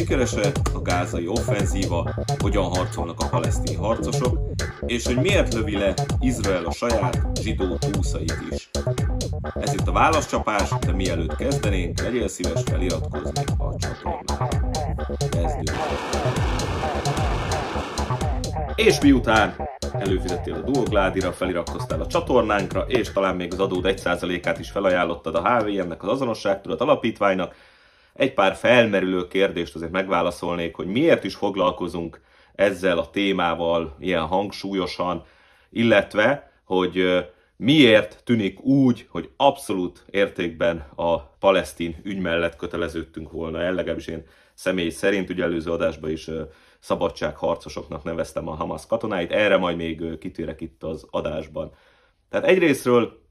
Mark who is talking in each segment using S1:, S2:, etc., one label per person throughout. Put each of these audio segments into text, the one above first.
S1: Sikeres-e a gázai offenzíva, hogyan harcolnak a palesztin harcosok, és hogy miért lövi le Izrael a saját zsidó túszait is. Ez itt a válaszcsapás, de mielőtt kezdenénk, legyél szíves feliratkozni a csatornára. Kezdjük! És miután előfizettél a Duogládira, feliratkoztál a csatornánkra, és talán még az adód 1%-át is felajánlottad a HVM-nek, az azonosságtudat alapítványnak, egy pár felmerülő kérdést azért megválaszolnék, hogy miért is foglalkozunk ezzel a témával ilyen hangsúlyosan, illetve, hogy miért tűnik úgy, hogy abszolút értékben a palesztin ügy mellett köteleződtünk volna el, legalábbis én személy szerint, ugye előző adásban is szabadságharcosoknak neveztem a Hamas katonáit, erre majd még kitérek itt az adásban. Tehát egyrésztről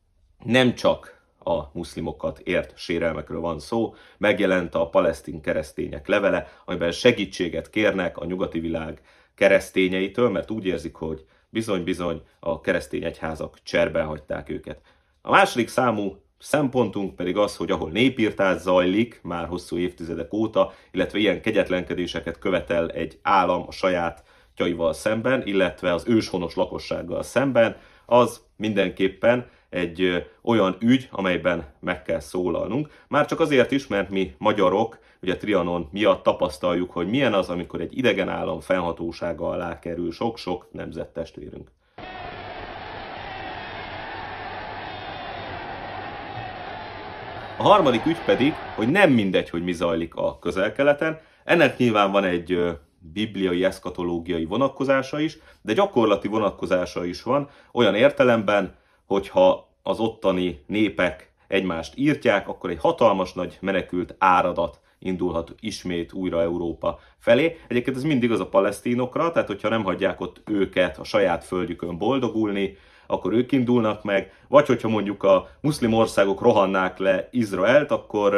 S1: nem csak a muszlimokat ért sérelmekről van szó, megjelent a palesztin keresztények levele, amiben segítséget kérnek a nyugati világ keresztényeitől, mert úgy érzik, hogy bizony-bizony a keresztény egyházak cserben hagyták őket. A második számú szempontunk pedig az, hogy ahol népírtás zajlik már hosszú évtizedek óta, illetve ilyen kegyetlenkedéseket követel egy állam a saját tyaival szemben, illetve az őshonos lakossággal szemben, az mindenképpen egy olyan ügy, amelyben meg kell szólalnunk. Már csak azért is, mert mi magyarok, ugye Trianon miatt tapasztaljuk, hogy milyen az, amikor egy idegen állam fennhatósága alá kerül sok-sok nemzettestvérünk. A harmadik ügy pedig, hogy nem mindegy, hogy mi zajlik a közel-keleten. Ennek nyilván van egy bibliai, eszkatológiai vonatkozása is, de gyakorlati vonatkozása is van, olyan értelemben, hogyha az ottani népek egymást írtják, akkor egy hatalmas nagy menekült áradat indulhat ismét újra Európa felé. Egyébként ez mindig az a palesztinokra, tehát hogyha nem hagyják ott őket a saját földjükön boldogulni, akkor ők indulnak meg, vagy hogyha mondjuk a muszlim országok rohannák le Izraelt, akkor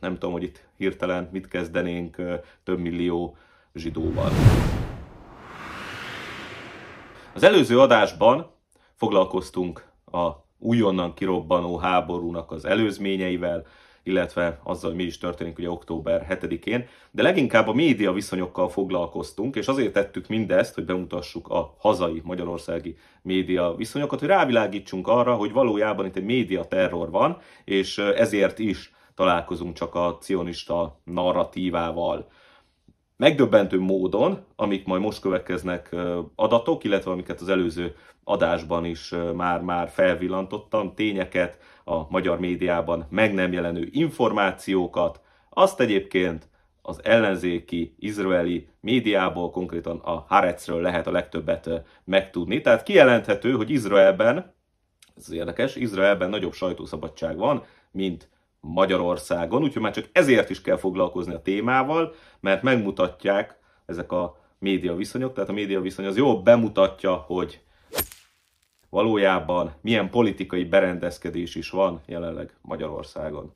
S1: nem tudom, hogy itt hirtelen mit kezdenénk több millió zsidóval. Az előző adásban foglalkoztunk a újonnan kirobbanó háborúnak az előzményeivel, illetve azzal, hogy mi is történik ugye október 7-én, de leginkább a média viszonyokkal foglalkoztunk, és azért tettük mindezt, hogy bemutassuk a hazai magyarországi média viszonyokat, hogy rávilágítsunk arra, hogy valójában itt egy média terror van, és ezért is találkozunk csak a cionista narratívával megdöbbentő módon, amik majd most következnek adatok, illetve amiket az előző adásban is már-már felvillantottam, tényeket, a magyar médiában meg nem jelenő információkat, azt egyébként az ellenzéki, izraeli médiából, konkrétan a Haretzről lehet a legtöbbet megtudni. Tehát kijelenthető, hogy Izraelben, ez érdekes, Izraelben nagyobb sajtószabadság van, mint Magyarországon, úgyhogy már csak ezért is kell foglalkozni a témával, mert megmutatják ezek a média viszonyok, tehát a média viszony az jól bemutatja, hogy valójában milyen politikai berendezkedés is van jelenleg Magyarországon.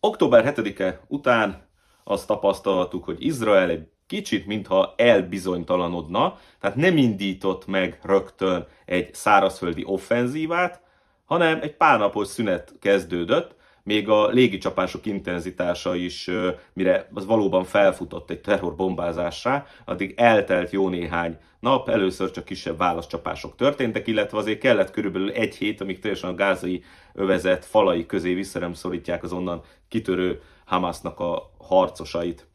S1: Október 7-e után azt tapasztaltuk, hogy Izrael egy kicsit mintha elbizonytalanodna, tehát nem indított meg rögtön egy szárazföldi offenzívát, hanem egy pár napos szünet kezdődött, még a légicsapások intenzitása is, mire az valóban felfutott egy terrorbombázásra, addig eltelt jó néhány nap, először csak kisebb válaszcsapások történtek, illetve azért kellett körülbelül egy hét, amíg teljesen a gázai övezet falai közé vissza szorítják az onnan kitörő Hamasnak a harcosait.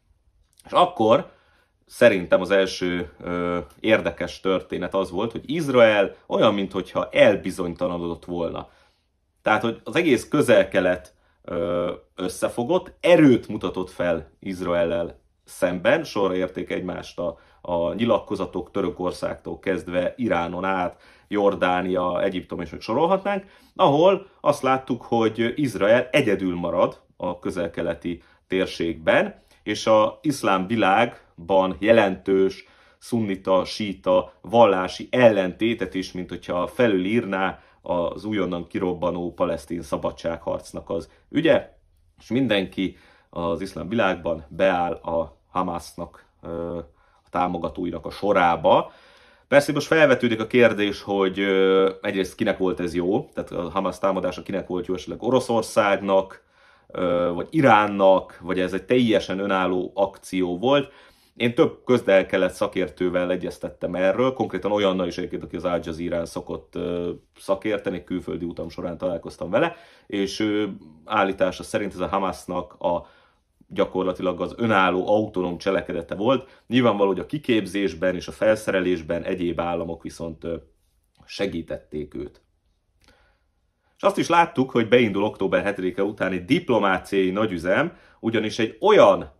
S1: És akkor szerintem az első ö, érdekes történet az volt, hogy Izrael olyan, mintha elbizonytalanodott volna. Tehát, hogy az egész közel-kelet összefogott, erőt mutatott fel Izraellel szemben, sorra érték egymást a, a nyilatkozatok Törökországtól kezdve Iránon át, Jordánia, Egyiptom és még sorolhatnánk, ahol azt láttuk, hogy Izrael egyedül marad a közel-keleti térségben, és a iszlám világban jelentős szunnita, síta, vallási ellentétet is, mint hogyha felülírná az újonnan kirobbanó palesztin szabadságharcnak az ügye, és mindenki az iszlám világban beáll a Hamasnak, a támogatóinak a sorába. Persze most felvetődik a kérdés, hogy egyrészt kinek volt ez jó, tehát a Hamas támadása kinek volt jó, esetleg Oroszországnak, vagy Iránnak, vagy ez egy teljesen önálló akció volt. Én több közel-kelet szakértővel egyeztettem erről, konkrétan olyannal is egyébként, aki az Al Jazeera szokott szakérteni, külföldi utam során találkoztam vele, és állítása szerint ez a Hamasnak a gyakorlatilag az önálló, autonóm cselekedete volt. Nyilvánvaló, hogy a kiképzésben és a felszerelésben egyéb államok viszont segítették őt. És azt is láttuk, hogy beindul október 7-e után egy diplomáciai nagyüzem, ugyanis egy olyan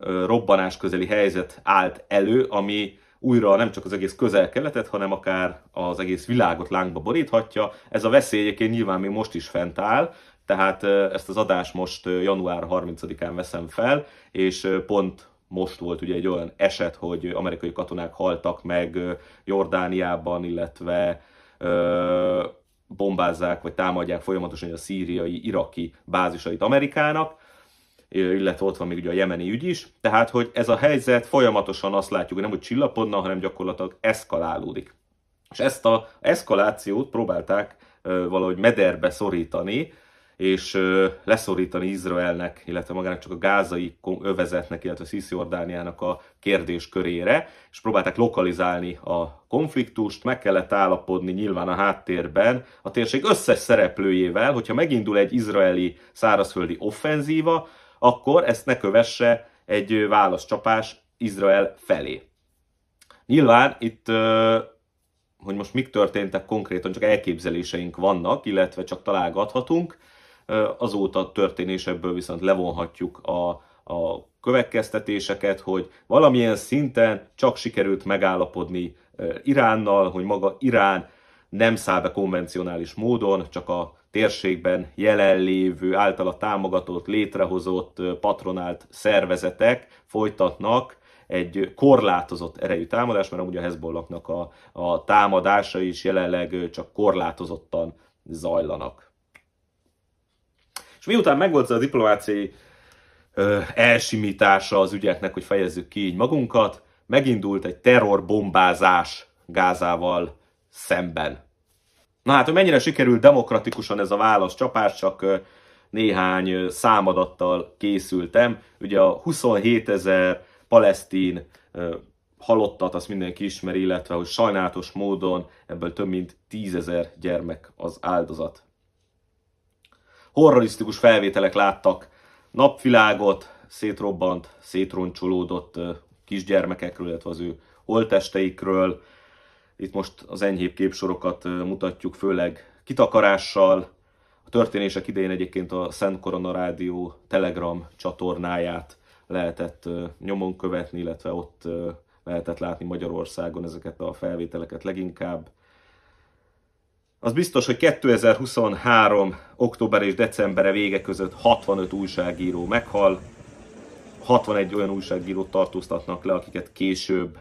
S1: robbanás közeli helyzet állt elő, ami újra nem csak az egész közel-keletet, hanem akár az egész világot lángba boríthatja. Ez a veszély egyébként nyilván még most is fent áll, tehát ezt az adást most január 30-án veszem fel, és pont most volt ugye egy olyan eset, hogy amerikai katonák haltak meg Jordániában, illetve bombázzák vagy támadják folyamatosan a szíriai, iraki bázisait Amerikának, illetve ott van még ugye a jemeni ügy is, tehát hogy ez a helyzet folyamatosan azt látjuk, hogy nem hogy csillapodna, hanem gyakorlatilag eszkalálódik. És ezt a eszkalációt próbálták valahogy mederbe szorítani, és leszorítani Izraelnek, illetve magának csak a gázai övezetnek, illetve Cisziordániának a kérdés körére, és próbálták lokalizálni a konfliktust, meg kellett állapodni nyilván a háttérben a térség összes szereplőjével, hogyha megindul egy izraeli szárazföldi offenzíva, akkor ezt ne kövesse egy válaszcsapás Izrael felé. Nyilván itt hogy most mik történtek konkrétan, csak elképzeléseink vannak, illetve csak találgathatunk azóta történésekből viszont levonhatjuk a, a következtetéseket, hogy valamilyen szinten csak sikerült megállapodni Iránnal, hogy maga Irán nem száll be konvencionális módon, csak a térségben jelenlévő, általa támogatott, létrehozott, patronált szervezetek folytatnak egy korlátozott erejű támadás, mert amúgy a Hezbollahnak a, a támadása is jelenleg csak korlátozottan zajlanak. És miután megvolt a diplomáciai ö, elsimítása az ügyeknek, hogy fejezzük ki így magunkat, megindult egy terrorbombázás Gázával szemben. Na hát, hogy mennyire sikerült demokratikusan ez a válasz csapás, csak néhány számadattal készültem. Ugye a 27 ezer palesztin halottat, azt mindenki ismeri, illetve hogy sajnálatos módon ebből több mint 10 ezer gyermek az áldozat horrorisztikus felvételek láttak napvilágot, szétrobbant, szétroncsolódott kisgyermekekről, illetve az ő holtesteikről. Itt most az enyhébb képsorokat mutatjuk, főleg kitakarással. A történések idején egyébként a Szent Korona Rádió Telegram csatornáját lehetett nyomon követni, illetve ott lehetett látni Magyarországon ezeket a felvételeket leginkább. Az biztos, hogy 2023. október és decembere vége között 65 újságíró meghal, 61 olyan újságírót tartóztatnak le, akiket később,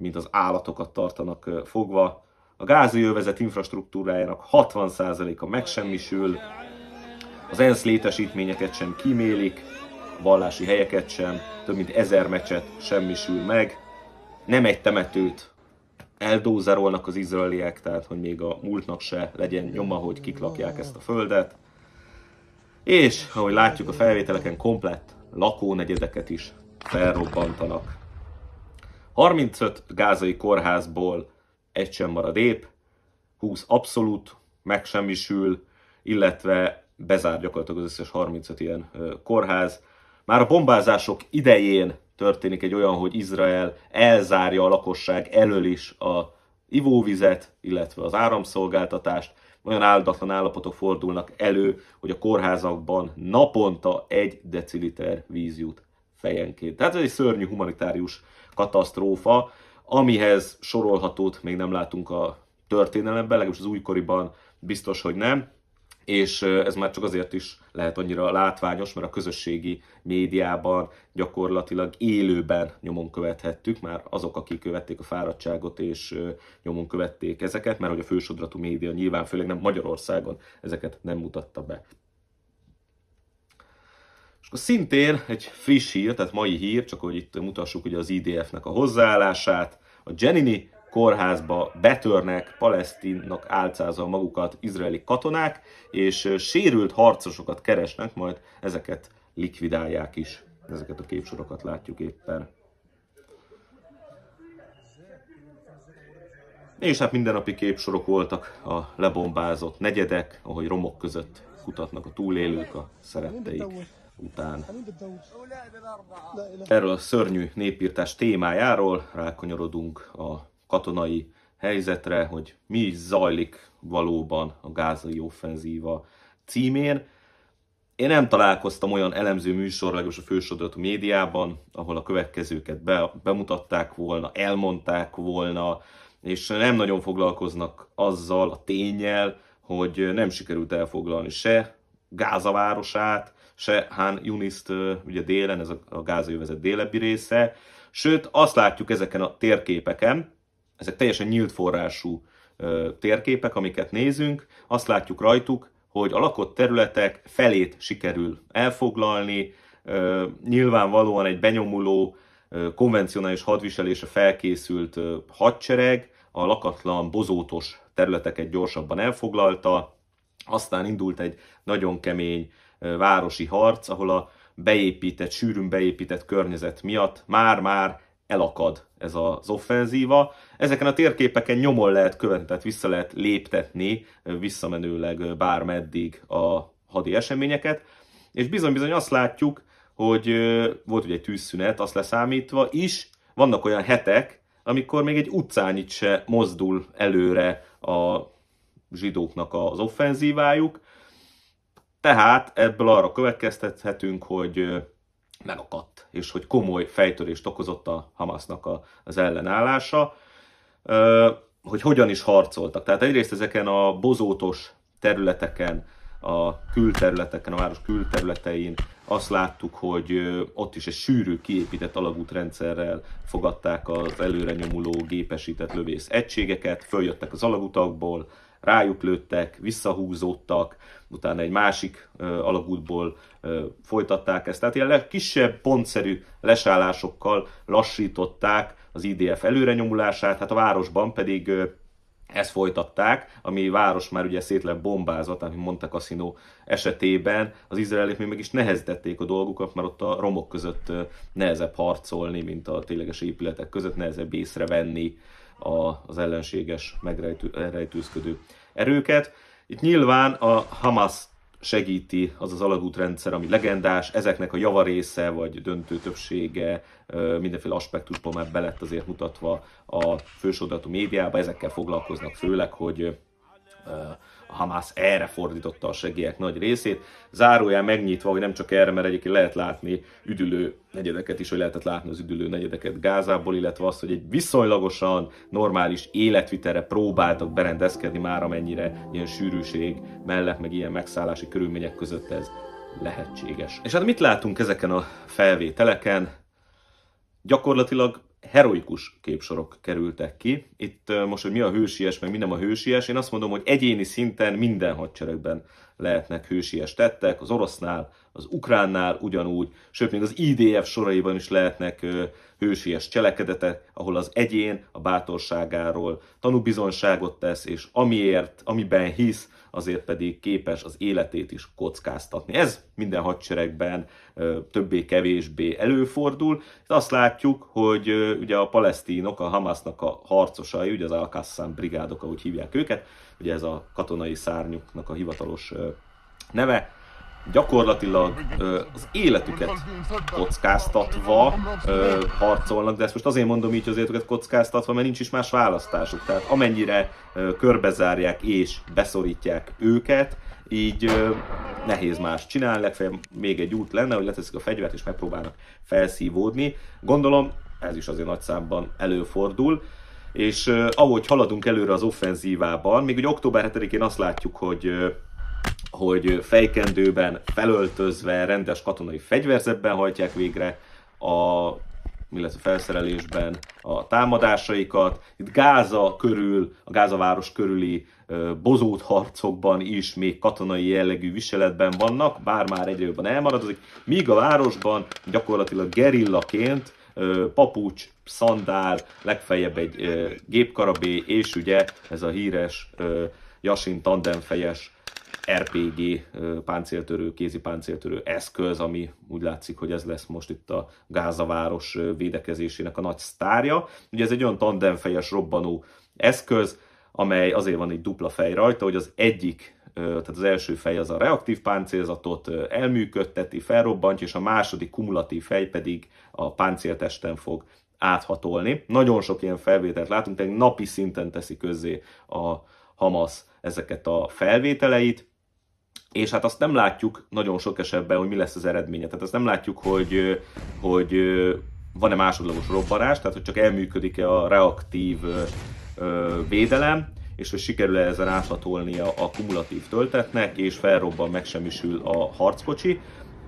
S1: mint az állatokat tartanak fogva. A gázai övezet infrastruktúrájának 60%-a megsemmisül, az ENSZ létesítményeket sem kimélik, vallási helyeket sem, több mint ezer mecset semmisül meg, nem egy temetőt eldózerolnak az izraeliek, tehát hogy még a múltnak se legyen nyoma, hogy kik lakják ezt a földet. És, ahogy látjuk a felvételeken, komplett lakónegyedeket is felrobbantanak. 35 gázai kórházból egy sem marad épp, 20 abszolút megsemmisül, illetve bezár gyakorlatilag az összes 35 ilyen kórház. Már a bombázások idején történik egy olyan, hogy Izrael elzárja a lakosság elől is a ivóvizet, illetve az áramszolgáltatást. Olyan áldatlan állapotok fordulnak elő, hogy a kórházakban naponta egy deciliter víz jut fejenként. Tehát ez egy szörnyű humanitárius katasztrófa, amihez sorolhatót még nem látunk a történelemben, legalábbis az újkoriban biztos, hogy nem és ez már csak azért is lehet annyira látványos, mert a közösségi médiában gyakorlatilag élőben nyomon követhettük, már azok, akik követték a fáradtságot és nyomon követték ezeket, mert hogy a fősodratú média nyilván főleg nem Magyarországon ezeket nem mutatta be. És akkor szintén egy friss hír, tehát mai hír, csak hogy itt mutassuk ugye az IDF-nek a hozzáállását, a Genini kórházba betörnek, palesztinnak álcázva magukat izraeli katonák, és sérült harcosokat keresnek, majd ezeket likvidálják is. Ezeket a képsorokat látjuk éppen. És hát mindennapi képsorok voltak a lebombázott negyedek, ahogy romok között kutatnak a túlélők a szeretteik után. Erről a szörnyű népírtás témájáról rákonyorodunk a katonai helyzetre, hogy mi is zajlik valóban a gázai offenzíva címén. Én nem találkoztam olyan elemző műsor, legalábbis a fősodratú médiában, ahol a következőket be, bemutatták volna, elmondták volna, és nem nagyon foglalkoznak azzal a tényel, hogy nem sikerült elfoglalni se Gáza városát, se Han Yuniszt ugye délen, ez a Gáza jövezet délebbi része, sőt azt látjuk ezeken a térképeken, ezek teljesen nyílt forrású térképek, amiket nézünk, azt látjuk rajtuk, hogy a lakott területek felét sikerül elfoglalni, nyilvánvalóan egy benyomuló, konvencionális hadviselésre felkészült hadsereg a lakatlan, bozótos területeket gyorsabban elfoglalta, aztán indult egy nagyon kemény városi harc, ahol a beépített, sűrűn beépített környezet miatt már-már elakad ez az offenzíva. Ezeken a térképeken nyomon lehet követni, tehát vissza lehet léptetni visszamenőleg bármeddig a hadi eseményeket, és bizony-bizony azt látjuk, hogy volt ugye egy tűzszünet, azt leszámítva is, vannak olyan hetek, amikor még egy utcányit se mozdul előre a zsidóknak az offenzívájuk, tehát ebből arra következtethetünk, hogy megakadt, és hogy komoly fejtörést okozott a Hamasnak az ellenállása, hogy hogyan is harcoltak. Tehát egyrészt ezeken a bozótos területeken, a külterületeken, a város külterületein azt láttuk, hogy ott is egy sűrű, kiépített alagútrendszerrel fogadták az előre nyomuló gépesített lövész egységeket, följöttek az alagutakból, rájuk lőttek, visszahúzódtak, utána egy másik alagútból folytatták ezt. Tehát ilyen kisebb, pontszerű lesállásokkal lassították az IDF előrenyomulását, hát a városban pedig ezt folytatták, ami város már ugye szét lett bombázva, tehát Monte Cassino esetében az izraelik még meg is nehezítették a dolgukat, mert ott a romok között nehezebb harcolni, mint a tényleges épületek között, nehezebb észrevenni az ellenséges megrejtőzködő erőket. Itt nyilván a Hamas segíti az az alagútrendszer, ami legendás, ezeknek a javarésze vagy döntő többsége mindenféle aspektusban már belett azért mutatva a fősordatú médiába, ezekkel foglalkoznak főleg, hogy a Hamász erre fordította a segélyek nagy részét. Zárójel megnyitva, hogy nem csak erre, mert egyébként lehet látni üdülő negyedeket is, hogy lehetett látni az üdülő negyedeket Gázából, illetve azt, hogy egy viszonylagosan normális életvitelre próbáltak berendezkedni már, amennyire ilyen sűrűség mellett, meg ilyen megszállási körülmények között ez lehetséges. És hát mit látunk ezeken a felvételeken? Gyakorlatilag heroikus képsorok kerültek ki. Itt most, hogy mi a hősies, meg mi nem a hősies, én azt mondom, hogy egyéni szinten minden hadseregben lehetnek hősies tettek, az orosznál, az ukránnál ugyanúgy, sőt még az IDF soraiban is lehetnek hősies cselekedetek, ahol az egyén a bátorságáról tanúbizonságot tesz, és amiért, amiben hisz, azért pedig képes az életét is kockáztatni. Ez minden hadseregben többé-kevésbé előfordul. Azt látjuk, hogy ugye a palesztinok, a Hamasnak a harcosai, ugye az Al-Qassam brigádok, ahogy hívják őket, ugye ez a katonai szárnyuknak a hivatalos neve, gyakorlatilag az életüket kockáztatva harcolnak, de ezt most azért mondom így, hogy az életüket kockáztatva, mert nincs is más választásuk. Tehát amennyire körbezárják és beszorítják őket, így nehéz más csinálni, legfeljebb még egy út lenne, hogy leteszik a fegyvert és megpróbálnak felszívódni. Gondolom, ez is azért nagy számban előfordul, és ahogy haladunk előre az offenzívában, még ugye október 7-én azt látjuk, hogy hogy fejkendőben, felöltözve, rendes katonai fegyverzetben hajtják végre a illetve felszerelésben a támadásaikat. Itt Gáza körül, a Gáza város körüli bozót harcokban is még katonai jellegű viseletben vannak, bár már egyre jobban elmaradozik, míg a városban gyakorlatilag gerillaként papucs, szandál, legfeljebb egy gépkarabé, és ugye ez a híres Jasin tandemfejes RPG páncéltörő, kézi páncéltörő eszköz, ami úgy látszik, hogy ez lesz most itt a Gázaváros védekezésének a nagy sztárja. Ugye ez egy olyan tandemfejes robbanó eszköz, amely azért van egy dupla fej rajta, hogy az egyik tehát az első fej az a reaktív páncélzatot elműködteti, felrobbantja, és a második kumulatív fej pedig a páncéltesten fog áthatolni. Nagyon sok ilyen felvételt látunk, tehát napi szinten teszi közzé a Hamas ezeket a felvételeit, és hát azt nem látjuk nagyon sok esetben, hogy mi lesz az eredménye. Tehát azt nem látjuk, hogy, hogy van-e másodlagos robbanás, tehát hogy csak elműködik-e a reaktív védelem, és hogy sikerül-e ezen áthatolni a, a kumulatív töltetnek, és felrobban, megsemmisül a harckocsi.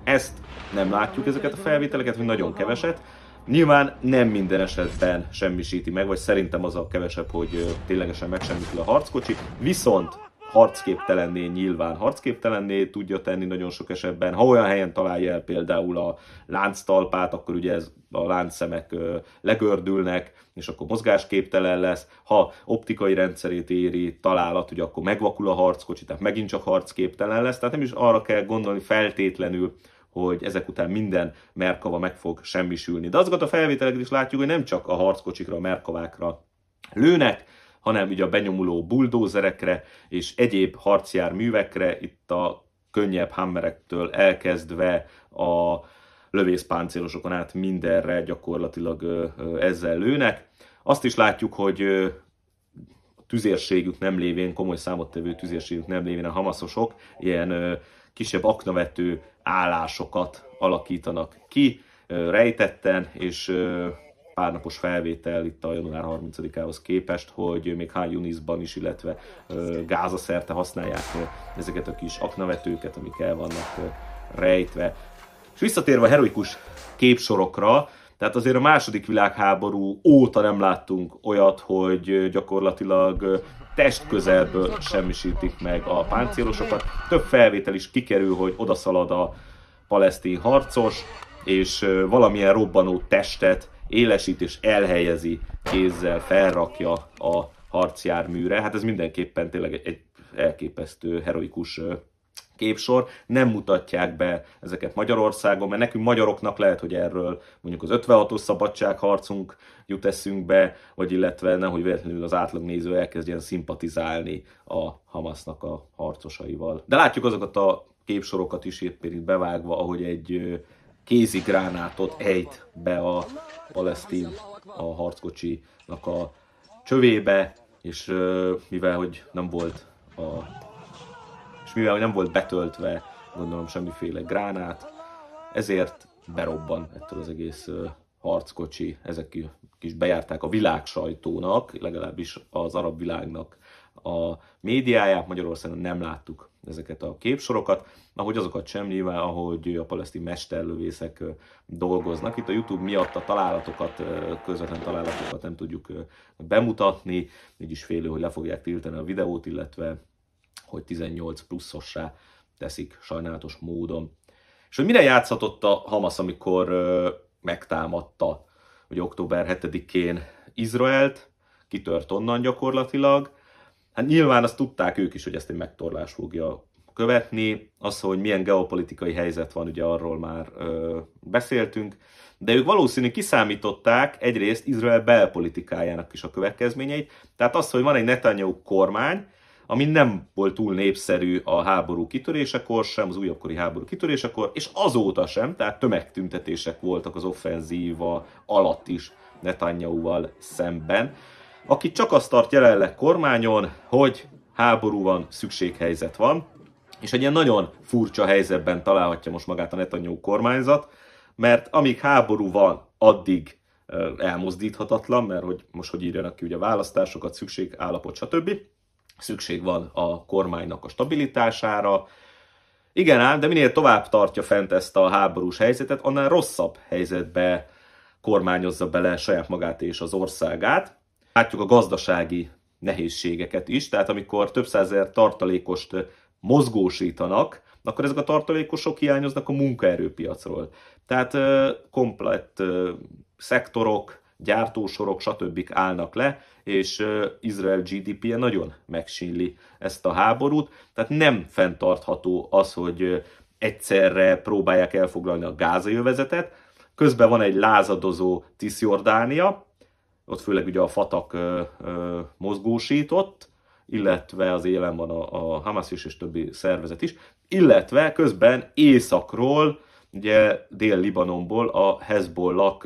S1: Ezt nem látjuk ezeket a felvételeket, vagy nagyon keveset. Nyilván nem minden esetben semmisíti meg, vagy szerintem az a kevesebb, hogy ténylegesen megsemmisül a harckocsi, viszont harcképtelenné nyilván harcképtelenné tudja tenni nagyon sok esetben. Ha olyan helyen találja el például a lánctalpát, akkor ugye ez, a láncszemek legördülnek, és akkor mozgásképtelen lesz. Ha optikai rendszerét éri találat, ugye akkor megvakul a harckocsi, tehát megint csak harcképtelen lesz. Tehát nem is arra kell gondolni feltétlenül, hogy ezek után minden Merkava meg fog semmisülni. De azokat a felvételeket is látjuk, hogy nem csak a harckocsikra, a Merkavákra lőnek, hanem ugye a benyomuló buldózerekre és egyéb harcjárművekre, itt a könnyebb hammerektől elkezdve a lövészpáncélosokon át mindenre gyakorlatilag ezzel lőnek. Azt is látjuk, hogy tüzérségük nem lévén, komoly számottevő tüzérségük nem lévén a hamaszosok ilyen kisebb aknavető állásokat alakítanak ki rejtetten, és párnapos felvétel itt a január 30-ához képest, hogy még Hájunisban is, illetve Gáza szerte használják ezeket a kis aknavetőket, amik el vannak rejtve. És visszatérve a heroikus képsorokra, tehát azért a második világháború óta nem láttunk olyat, hogy gyakorlatilag test közelből semmisítik meg a páncélosokat. Több felvétel is kikerül, hogy odaszalad a palesztin harcos, és valamilyen robbanó testet élesít és elhelyezi kézzel, felrakja a harcjárműre. Hát ez mindenképpen tényleg egy elképesztő, heroikus képsor, nem mutatják be ezeket Magyarországon, mert nekünk magyaroknak lehet, hogy erről mondjuk az 56-os szabadságharcunk jut eszünkbe, vagy illetve nehogy véletlenül az átlag néző elkezdjen szimpatizálni a Hamasnak a harcosaival. De látjuk azokat a képsorokat is éppen itt bevágva, ahogy egy kézigránátot ejt be a palesztin a harckocsinak a csövébe, és mivel hogy nem volt a és mivel nem volt betöltve, gondolom semmiféle gránát, ezért berobban ettől az egész harckocsi, ezek is bejárták a világ sajtónak, legalábbis az arab világnak a médiáját, Magyarországon nem láttuk ezeket a képsorokat, ahogy azokat sem nyilván, ahogy a palesztin mesterlövészek dolgoznak. Itt a YouTube miatt a találatokat, közvetlen találatokat nem tudjuk bemutatni, így is félő, hogy le fogják tiltani a videót, illetve hogy 18 pluszossá teszik sajnálatos módon. És hogy mire játszhatott a Hamas, amikor megtámadta, hogy október 7-én Izraelt, kitört onnan gyakorlatilag, Hát nyilván azt tudták ők is, hogy ezt egy megtorlás fogja követni. Az, hogy milyen geopolitikai helyzet van, ugye arról már ö, beszéltünk, de ők valószínűleg kiszámították egyrészt Izrael belpolitikájának is a következményeit. Tehát az, hogy van egy Netanyahu kormány, ami nem volt túl népszerű a háború kitörésekor sem, az újabbkori háború kitörésekor, és azóta sem, tehát tömegtüntetések voltak az offenzíva alatt is Netanyahu-val szemben aki csak azt tart jelenleg kormányon, hogy háború van, szükséghelyzet van, és egy ilyen nagyon furcsa helyzetben találhatja most magát a Netanyahu kormányzat, mert amíg háború van, addig elmozdíthatatlan, mert hogy most hogy írjanak ki ugye választásokat, szükség, állapot, stb. Szükség van a kormánynak a stabilitására. Igen ám, de minél tovább tartja fent ezt a háborús helyzetet, annál rosszabb helyzetbe kormányozza bele saját magát és az országát. Látjuk a gazdasági nehézségeket is, tehát amikor több százezer tartalékost mozgósítanak, akkor ezek a tartalékosok hiányoznak a munkaerőpiacról. Tehát komplett szektorok, gyártósorok, stb. állnak le, és Izrael GDP-je nagyon megsínli ezt a háborút, tehát nem fenntartható az, hogy egyszerre próbálják elfoglalni a gázai övezetet, közben van egy lázadozó Cisjordánia, ott főleg ugye a Fatak mozgósított, illetve az élen van a, a Hamas is és többi szervezet is, illetve közben északról, ugye Dél-Libanonból a Hezbollah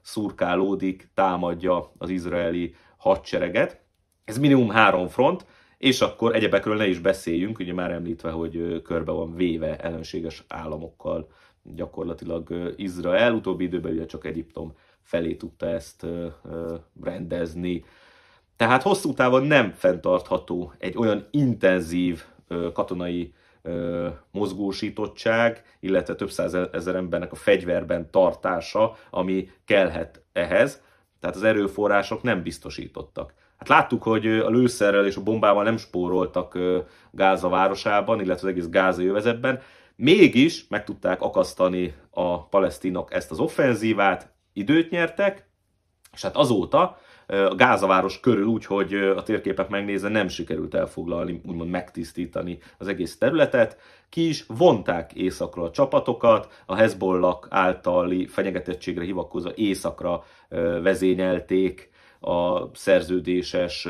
S1: szurkálódik, támadja az izraeli hadsereget. Ez minimum három front, és akkor egyebekről ne is beszéljünk, ugye már említve, hogy körbe van véve ellenséges államokkal gyakorlatilag Izrael. Utóbbi időben ugye csak Egyiptom felé tudta ezt rendezni. Tehát hosszú távon nem fenntartható egy olyan intenzív katonai mozgósítottság, illetve több százezer embernek a fegyverben tartása, ami kellhet ehhez. Tehát az erőforrások nem biztosítottak. Hát láttuk, hogy a lőszerrel és a bombával nem spóroltak Gáza városában, illetve az egész Gáza jövezetben. Mégis meg tudták akasztani a palesztinok ezt az offenzívát, időt nyertek, és hát azóta a Gázaváros körül úgy, hogy a térképek megnézve nem sikerült elfoglalni, úgymond megtisztítani az egész területet. Ki is vonták északra a csapatokat, a Hezbollah általi fenyegetettségre hivatkozva északra vezényelték a szerződéses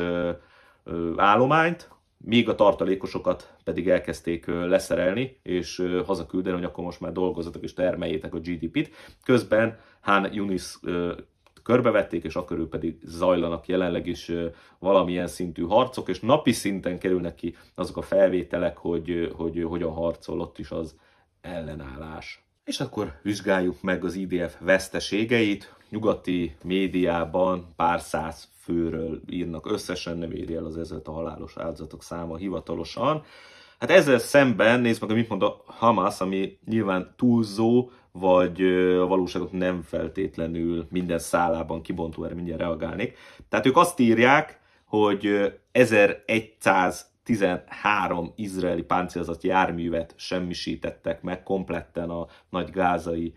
S1: állományt, míg a tartalékosokat pedig elkezdték leszerelni, és hazaküldeni, hogy akkor most már dolgozatok és termeljétek a GDP-t. Közben Han Yunis körbevették, és akkor pedig zajlanak jelenleg is valamilyen szintű harcok, és napi szinten kerülnek ki azok a felvételek, hogy, hogy hogyan harcol ott is az ellenállás. És akkor vizsgáljuk meg az IDF veszteségeit. Nyugati médiában pár száz főről írnak összesen, nem éri el az ezért a halálos áldozatok száma hivatalosan. Hát ezzel szemben nézd meg, mit mond a Hamas, ami nyilván túlzó, vagy a valóságot nem feltétlenül minden szálában kibontó, erre mindjárt reagálnék. Tehát ők azt írják, hogy 1113 izraeli páncélzat járművet semmisítettek meg kompletten a nagy gázai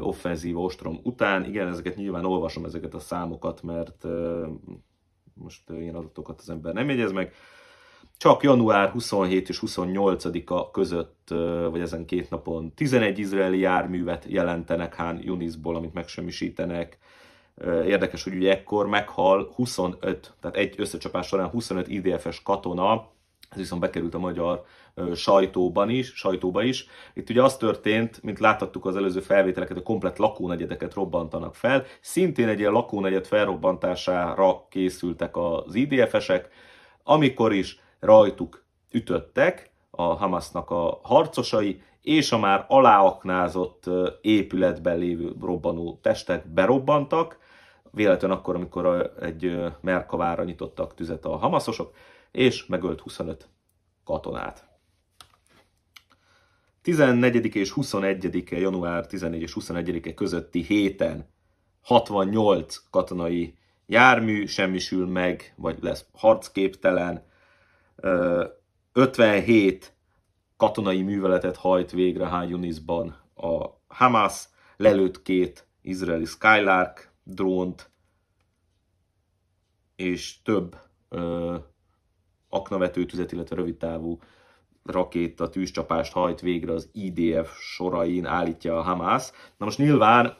S1: offenzív ostrom után. Igen, ezeket nyilván olvasom ezeket a számokat, mert most ilyen adatokat az ember nem jegyez meg. Csak január 27 és 28-a között, vagy ezen két napon 11 izraeli járművet jelentenek Hán Yunisból, amit megsemmisítenek. Érdekes, hogy ugye ekkor meghal 25, tehát egy összecsapás során 25 IDF-es katona, ez viszont bekerült a magyar sajtóban is, sajtóba is. Itt ugye az történt, mint láthattuk az előző felvételeket, a komplet lakónegyedeket robbantanak fel. Szintén egy ilyen lakónegyed felrobbantására készültek az IDF-esek, amikor is rajtuk ütöttek a Hamasnak a harcosai, és a már aláaknázott épületben lévő robbanó testek berobbantak, véletlenül akkor, amikor egy Merkavára nyitottak tüzet a hamaszosok, és megölt 25 katonát. 14 és 21-e, január 14 és 21-e közötti héten 68 katonai jármű semmisül meg, vagy lesz harcképtelen, 57 katonai műveletet hajt végre Han Yunisban a Hamas, lelőtt két izraeli Skylark drónt, és több ö, aknavető tüzet, illetve rövidtávú rakéta tűzcsapást hajt végre az IDF sorain, állítja a Hamas. Na most nyilván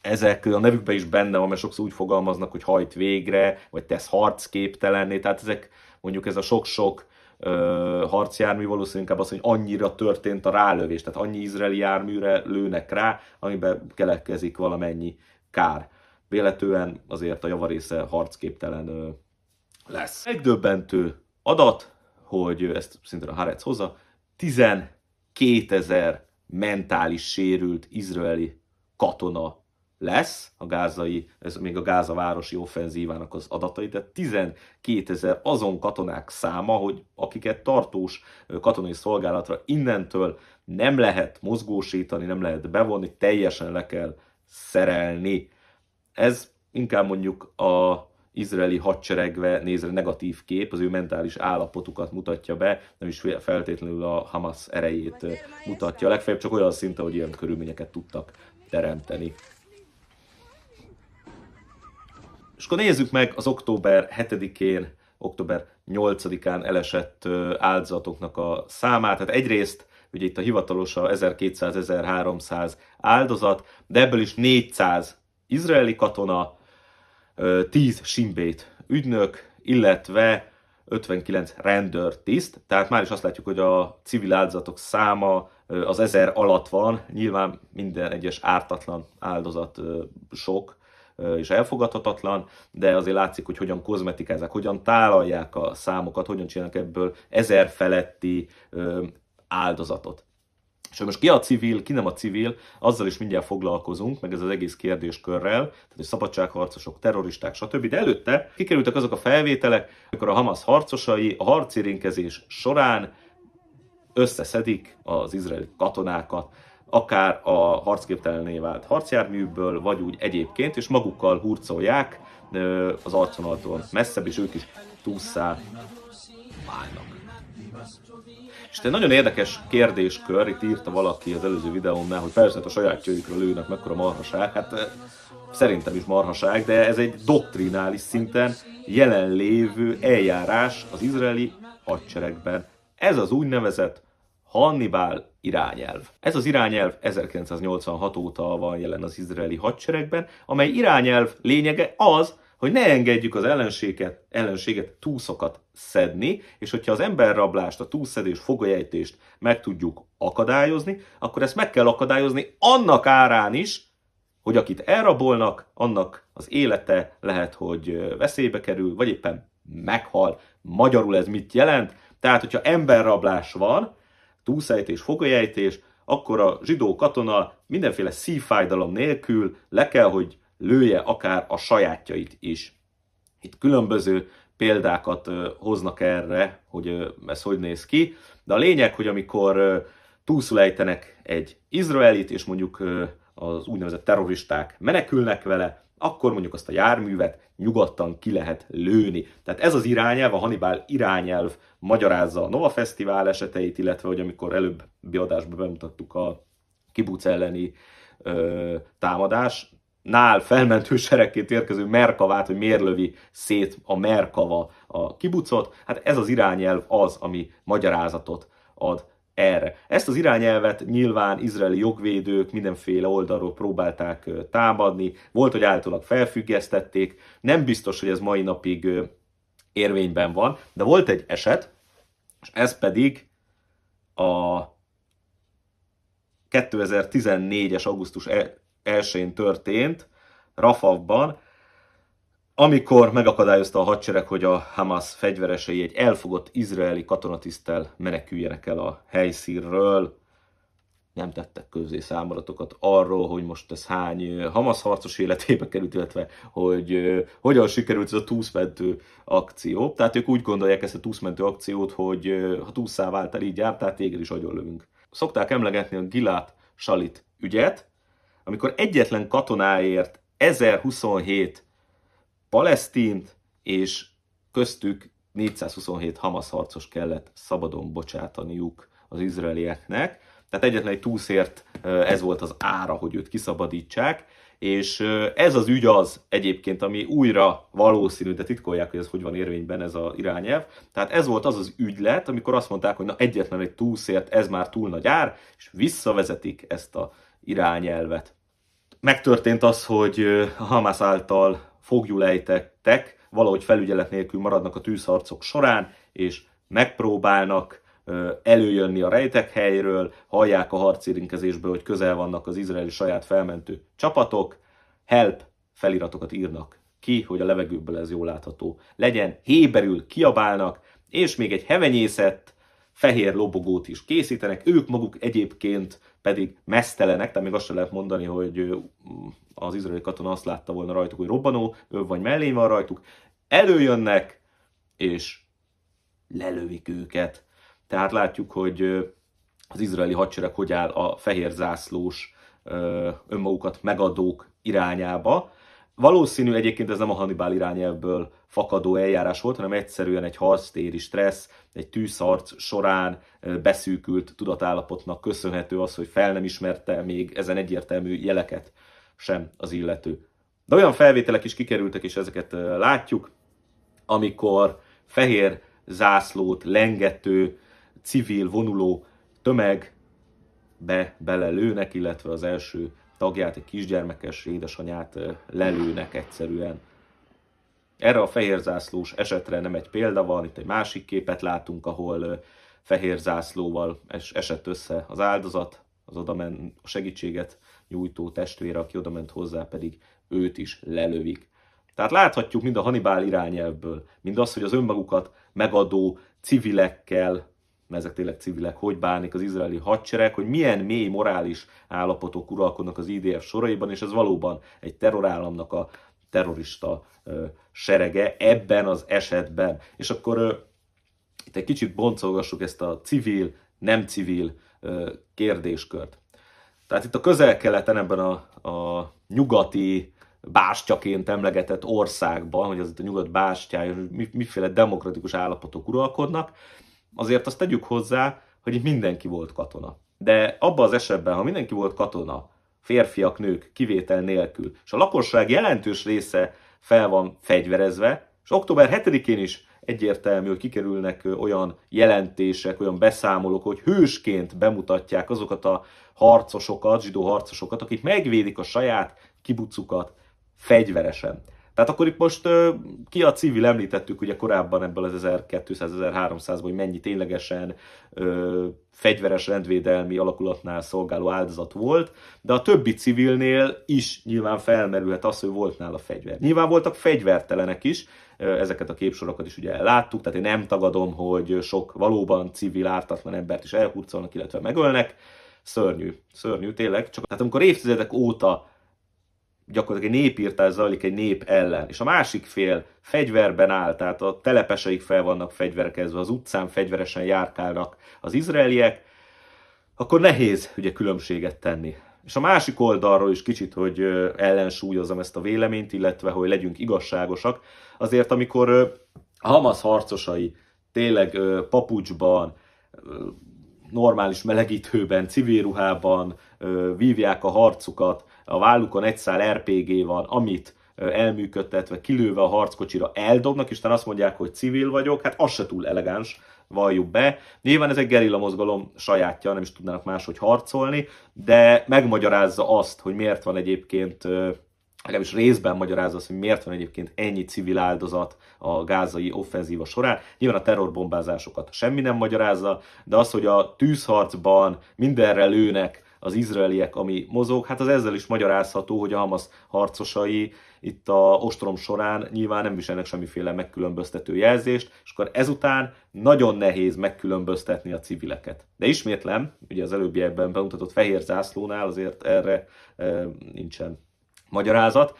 S1: ezek a nevükben is benne van, mert sokszor úgy fogalmaznak, hogy hajt végre, vagy tesz harcképtelenné, tehát ezek mondjuk ez a sok-sok uh, harcjármű valószínűleg inkább az, hogy annyira történt a rálövés, tehát annyi izraeli járműre lőnek rá, amiben keletkezik valamennyi kár. Véletően azért a javarésze harcképtelen uh, lesz. Megdöbbentő adat, hogy ezt szintén a Haaretz hozza, 12 ezer mentális sérült izraeli katona lesz a gázai, ez még a Gáza városi offenzívának az adatai, tehát 12 ezer azon katonák száma, hogy akiket tartós katonai szolgálatra innentől nem lehet mozgósítani, nem lehet bevonni, teljesen le kell szerelni. Ez inkább mondjuk a izraeli hadseregve nézve negatív kép, az ő mentális állapotukat mutatja be, nem is feltétlenül a Hamas erejét mutatja. Legfeljebb csak olyan szinten, hogy ilyen körülményeket tudtak teremteni. És akkor nézzük meg az október 7-én, október 8-án elesett áldozatoknak a számát. Tehát egyrészt ugye itt a hivatalos a 1200-1300 áldozat, de ebből is 400 izraeli katona, 10 simbét ügynök, illetve 59 rendőrtiszt, tehát már is azt látjuk, hogy a civil áldozatok száma az ezer alatt van, nyilván minden egyes ártatlan áldozat sok, és elfogadhatatlan, de azért látszik, hogy hogyan kozmetikázák, hogyan tálalják a számokat, hogyan csinálnak ebből ezer feletti áldozatot. És hogy most ki a civil, ki nem a civil, azzal is mindjárt foglalkozunk, meg ez az egész kérdéskörrel, tehát hogy szabadságharcosok, terroristák, stb. De előtte kikerültek azok a felvételek, amikor a Hamas harcosai a harcérinkezés során összeszedik az izraeli katonákat, akár a harcképtelenné vált harcjárműből, vagy úgy egyébként, és magukkal hurcolják az arconaltól messzebb, és ők is túszá válnak. És egy nagyon érdekes kérdéskör, itt írta valaki az előző videómnál, hogy persze a sajátjaikra lőnek, mekkora marhaság. Hát szerintem is marhaság, de ez egy doktrinális szinten jelenlévő eljárás az izraeli hadseregben. Ez az úgynevezett Hannibal irányelv. Ez az irányelv 1986 óta van jelen az izraeli hadseregben, amely irányelv lényege az, hogy ne engedjük az ellenséget, ellenséget túszokat szedni, és hogyha az emberrablást, a túlszedés, fogolyejtést meg tudjuk akadályozni, akkor ezt meg kell akadályozni annak árán is, hogy akit elrabolnak, annak az élete lehet, hogy veszélybe kerül, vagy éppen meghal. Magyarul ez mit jelent? Tehát, hogyha emberrablás van, túlszejtés, fogolyejtés, akkor a zsidó katona mindenféle szívfájdalom nélkül le kell, hogy lője akár a sajátjait is. Itt különböző példákat hoznak erre, hogy ez hogy néz ki, de a lényeg, hogy amikor túlszulejtenek egy izraelit, és mondjuk az úgynevezett terroristák menekülnek vele, akkor mondjuk azt a járművet nyugodtan ki lehet lőni. Tehát ez az irányelv, a Hannibal irányelv magyarázza a Nova Fesztivál eseteit, illetve hogy amikor előbb biadásban bemutattuk a kibuc elleni ö, támadás, nál felmentő seregként érkező Merkavát, hogy miért lövi szét a Merkava a kibucot, hát ez az irányelv az, ami magyarázatot ad erre. Ezt az irányelvet nyilván izraeli jogvédők mindenféle oldalról próbálták támadni, volt, hogy általában felfüggesztették, nem biztos, hogy ez mai napig érvényben van, de volt egy eset, és ez pedig a 2014-es augusztus 1-én e- történt Rafavban, amikor megakadályozta a hadsereg, hogy a Hamas fegyveresei egy elfogott izraeli katonatisztel meneküljenek el a helyszínről, nem tettek közé számadatokat arról, hogy most ez hány Hamas harcos életébe került, illetve hogy hogyan sikerült ez a túszmentő akció. Tehát ők úgy gondolják ezt a túszmentő akciót, hogy ha túszá váltál így jár, tehát téged is agyonlövünk. Szokták emlegetni a Gilát Salit ügyet, amikor egyetlen katonáért 1027 palesztint, és köztük 427 Hamas harcos kellett szabadon bocsátaniuk az izraelieknek. Tehát egyetlen egy túszért ez volt az ára, hogy őt kiszabadítsák, és ez az ügy az egyébként, ami újra valószínű, de titkolják, hogy ez hogy van érvényben ez az irányelv. Tehát ez volt az az ügylet, amikor azt mondták, hogy na egyetlen egy túszért ez már túl nagy ár, és visszavezetik ezt a irányelvet. Megtörtént az, hogy a Hamas által fogjulejtettek, valahogy felügyelet nélkül maradnak a tűzharcok során, és megpróbálnak előjönni a rejtek helyről, hallják a harcérinkezésből, hogy közel vannak az izraeli saját felmentő csapatok, help! Feliratokat írnak ki, hogy a levegőből ez jól látható legyen, héberül kiabálnak, és még egy hevenyészet, fehér lobogót is készítenek, ők maguk egyébként pedig mesztelenek, tehát még azt sem lehet mondani, hogy az izraeli katona azt látta volna rajtuk, hogy robbanó, vagy mellény van rajtuk, előjönnek, és lelövik őket. Tehát látjuk, hogy az izraeli hadsereg hogy áll a fehér zászlós önmagukat megadók irányába. Valószínű egyébként ez nem a Hannibal irányelvből fakadó eljárás volt, hanem egyszerűen egy harctéri stressz, egy tűzharc során beszűkült tudatállapotnak köszönhető az, hogy fel nem ismerte még ezen egyértelmű jeleket sem az illető. De olyan felvételek is kikerültek, és ezeket látjuk, amikor fehér zászlót lengető, civil, vonuló tömeg be belelőnek, illetve az első tagját, egy kisgyermekes édesanyát lelőnek egyszerűen. Erre a fehér zászlós esetre nem egy példa van, itt egy másik képet látunk, ahol fehér zászlóval esett össze az áldozat, az odamen, a segítséget nyújtó testvére, aki odament hozzá, pedig őt is lelövik. Tehát láthatjuk mind a Hannibal irányelvből, mind azt, hogy az önmagukat megadó civilekkel, mert ezek tényleg civilek, hogy bánik az izraeli hadsereg, hogy milyen mély morális állapotok uralkodnak az IDF soraiban, és ez valóban egy terrorállamnak a terrorista ö, serege ebben az esetben. És akkor ö, itt egy kicsit boncolgassuk ezt a civil, nem civil ö, kérdéskört. Tehát itt a közel-keleten, ebben a, a nyugati bástyaként emlegetett országban, hogy az itt a nyugat bástyája, miféle demokratikus állapotok uralkodnak, azért azt tegyük hozzá, hogy mindenki volt katona. De abban az esetben, ha mindenki volt katona, férfiak, nők, kivétel nélkül, és a lakosság jelentős része fel van fegyverezve, és október 7-én is egyértelmű, hogy kikerülnek olyan jelentések, olyan beszámolók, hogy hősként bemutatják azokat a harcosokat, zsidó harcosokat, akik megvédik a saját kibucukat fegyveresen. Tehát akkor itt most ki a civil, említettük ugye korábban ebből az 1200-1300-ból, hogy mennyi ténylegesen ö, fegyveres rendvédelmi alakulatnál szolgáló áldozat volt, de a többi civilnél is nyilván felmerülhet az, hogy volt nála fegyver. Nyilván voltak fegyvertelenek is, ezeket a képsorokat is ugye láttuk, tehát én nem tagadom, hogy sok valóban civil, ártatlan embert is elhurcolnak, illetve megölnek. Szörnyű, szörnyű tényleg. Csak tehát amikor évtizedek óta gyakorlatilag egy népírtás zajlik egy nép ellen, és a másik fél fegyverben áll, tehát a telepeseik fel vannak fegyverkezve, az utcán fegyveresen járkálnak az izraeliek, akkor nehéz ugye különbséget tenni. És a másik oldalról is kicsit, hogy ellensúlyozom ezt a véleményt, illetve hogy legyünk igazságosak, azért amikor Hamas harcosai tényleg papucsban, normális melegítőben, civil ruhában vívják a harcukat, a vállukon egy szál RPG van, amit elműködtetve, kilőve a harckocsira eldobnak, és azt mondják, hogy civil vagyok, hát az se túl elegáns, valljuk be. Nyilván ez egy gerilla mozgalom sajátja, nem is tudnának máshogy harcolni, de megmagyarázza azt, hogy miért van egyébként legalábbis részben magyarázza azt, hogy miért van egyébként ennyi civil áldozat a gázai offenzíva során. Nyilván a terrorbombázásokat semmi nem magyarázza, de az, hogy a tűzharcban mindenre lőnek az izraeliek, ami mozog, hát az ezzel is magyarázható, hogy a Hamas harcosai itt a ostrom során nyilván nem viselnek semmiféle megkülönböztető jelzést, és akkor ezután nagyon nehéz megkülönböztetni a civileket. De ismétlem, ugye az előbbi ebben bemutatott fehér zászlónál azért erre e, nincsen magyarázat,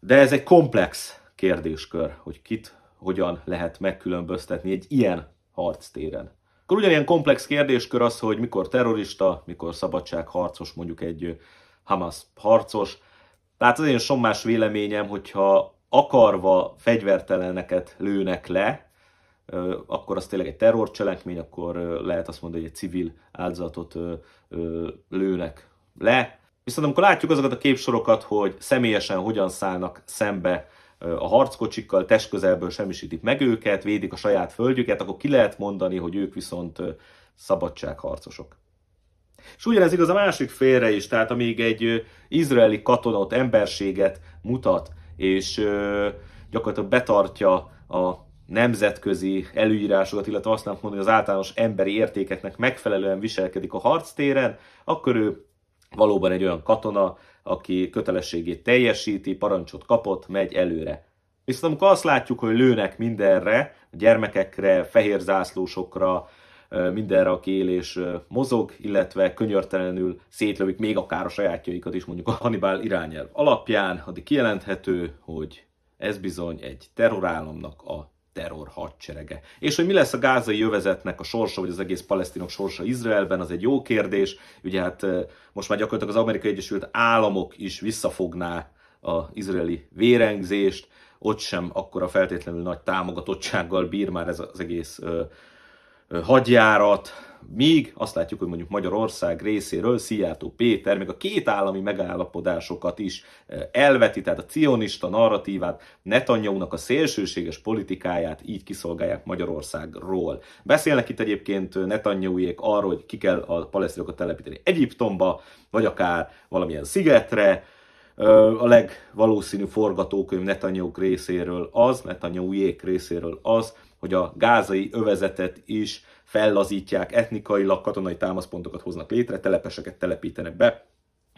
S1: de ez egy komplex kérdéskör, hogy kit hogyan lehet megkülönböztetni egy ilyen harctéren. Akkor ugyanilyen komplex kérdéskör az, hogy mikor terrorista, mikor szabadságharcos, mondjuk egy Hamas harcos. Tehát az én sommás véleményem, hogyha akarva fegyverteleneket lőnek le, akkor az tényleg egy terrorcselekmény, akkor lehet azt mondani, hogy egy civil áldozatot lőnek le. Viszont amikor látjuk azokat a képsorokat, hogy személyesen hogyan szállnak szembe a harckocsikkal testközelből semmisítik meg őket, védik a saját földjüket, akkor ki lehet mondani, hogy ők viszont szabadságharcosok. És ugyanez igaz a másik félre is, tehát amíg egy izraeli katonot, emberséget mutat, és gyakorlatilag betartja a nemzetközi előírásokat, illetve azt nem mondani, hogy az általános emberi értékeknek megfelelően viselkedik a harctéren, akkor ő valóban egy olyan katona, aki kötelességét teljesíti, parancsot kapott, megy előre. Viszont amikor azt látjuk, hogy lőnek mindenre, a gyermekekre, fehér zászlósokra, mindenre, aki él és mozog, illetve könyörtelenül szétlövik még akár a sajátjaikat is, mondjuk a Hannibal irányelv alapján, addig kijelenthető, hogy ez bizony egy terrorállamnak a terror hadserege. És hogy mi lesz a gázai jövezetnek a sorsa, vagy az egész palesztinok sorsa Izraelben, az egy jó kérdés. Ugye hát most már gyakorlatilag az Amerikai Egyesült Államok is visszafogná az izraeli vérengzést, ott sem akkora feltétlenül nagy támogatottsággal bír már ez az egész hadjárat, míg azt látjuk, hogy mondjuk Magyarország részéről Szijjártó Péter még a két állami megállapodásokat is elveti, tehát a cionista narratívát, Netanyahu-nak a szélsőséges politikáját így kiszolgálják Magyarországról. Beszélnek itt egyébként Netanyahuék arról, hogy ki kell a palesztinokat telepíteni Egyiptomba, vagy akár valamilyen szigetre, a legvalószínű forgatókönyv Netanyahu részéről az, Netanyahuék részéről az, hogy a gázai övezetet is fellazítják, etnikailag katonai támaszpontokat hoznak létre, telepeseket telepítenek be,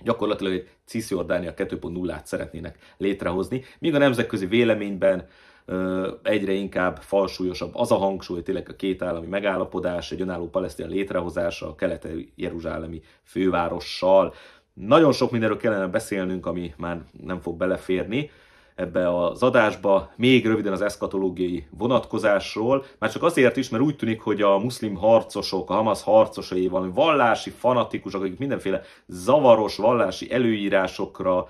S1: gyakorlatilag egy Cisjordánia 2.0-át szeretnének létrehozni, míg a nemzetközi véleményben egyre inkább falsúlyosabb az a hangsúly, tényleg a két állami megállapodás, egy önálló palesztin létrehozása a keleti jeruzsálemi fővárossal. Nagyon sok mindenről kellene beszélnünk, ami már nem fog beleférni ebbe az adásba, még röviden az eszkatológiai vonatkozásról, már csak azért is, mert úgy tűnik, hogy a muszlim harcosok, a Hamas harcosai valami vallási fanatikusok, akik mindenféle zavaros vallási előírásokra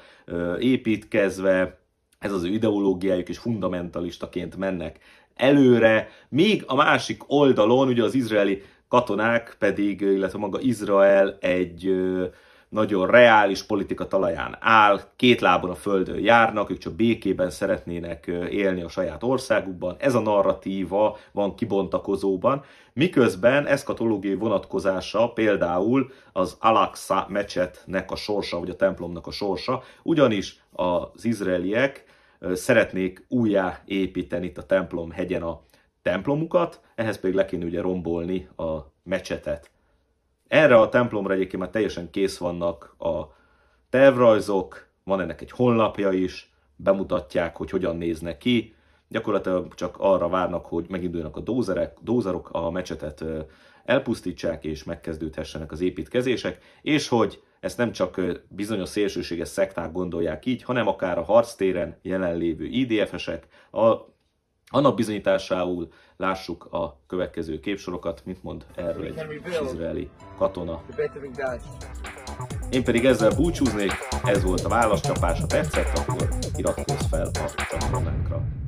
S1: építkezve, ez az ő ideológiájuk és fundamentalistaként mennek előre, még a másik oldalon, ugye az izraeli katonák pedig, illetve maga Izrael egy nagyon reális politika talaján áll, két lábon a földön járnak, ők csak békében szeretnének élni a saját országukban. Ez a narratíva van kibontakozóban, miközben eszkatológiai vonatkozása például az Al-Aqsa mecsetnek a sorsa, vagy a templomnak a sorsa, ugyanis az izraeliek szeretnék újjá építeni itt a templom hegyen a templomukat, ehhez pedig le kéne ugye rombolni a mecsetet. Erre a templomra egyébként már teljesen kész vannak a tervrajzok, van ennek egy honlapja is, bemutatják, hogy hogyan néznek ki, gyakorlatilag csak arra várnak, hogy meginduljanak a dózerek, dózerok, a mecsetet elpusztítsák, és megkezdődhessenek az építkezések, és hogy ezt nem csak bizonyos szélsőséges szekták gondolják így, hanem akár a harctéren jelenlévő IDF-esek, a annak bizonyításául lássuk a következő képsorokat, mit mond erről egy izraeli katona. Én pedig ezzel búcsúznék, ez volt a válaszcsapás, ha tetszett, akkor iratkozz fel a csatornára.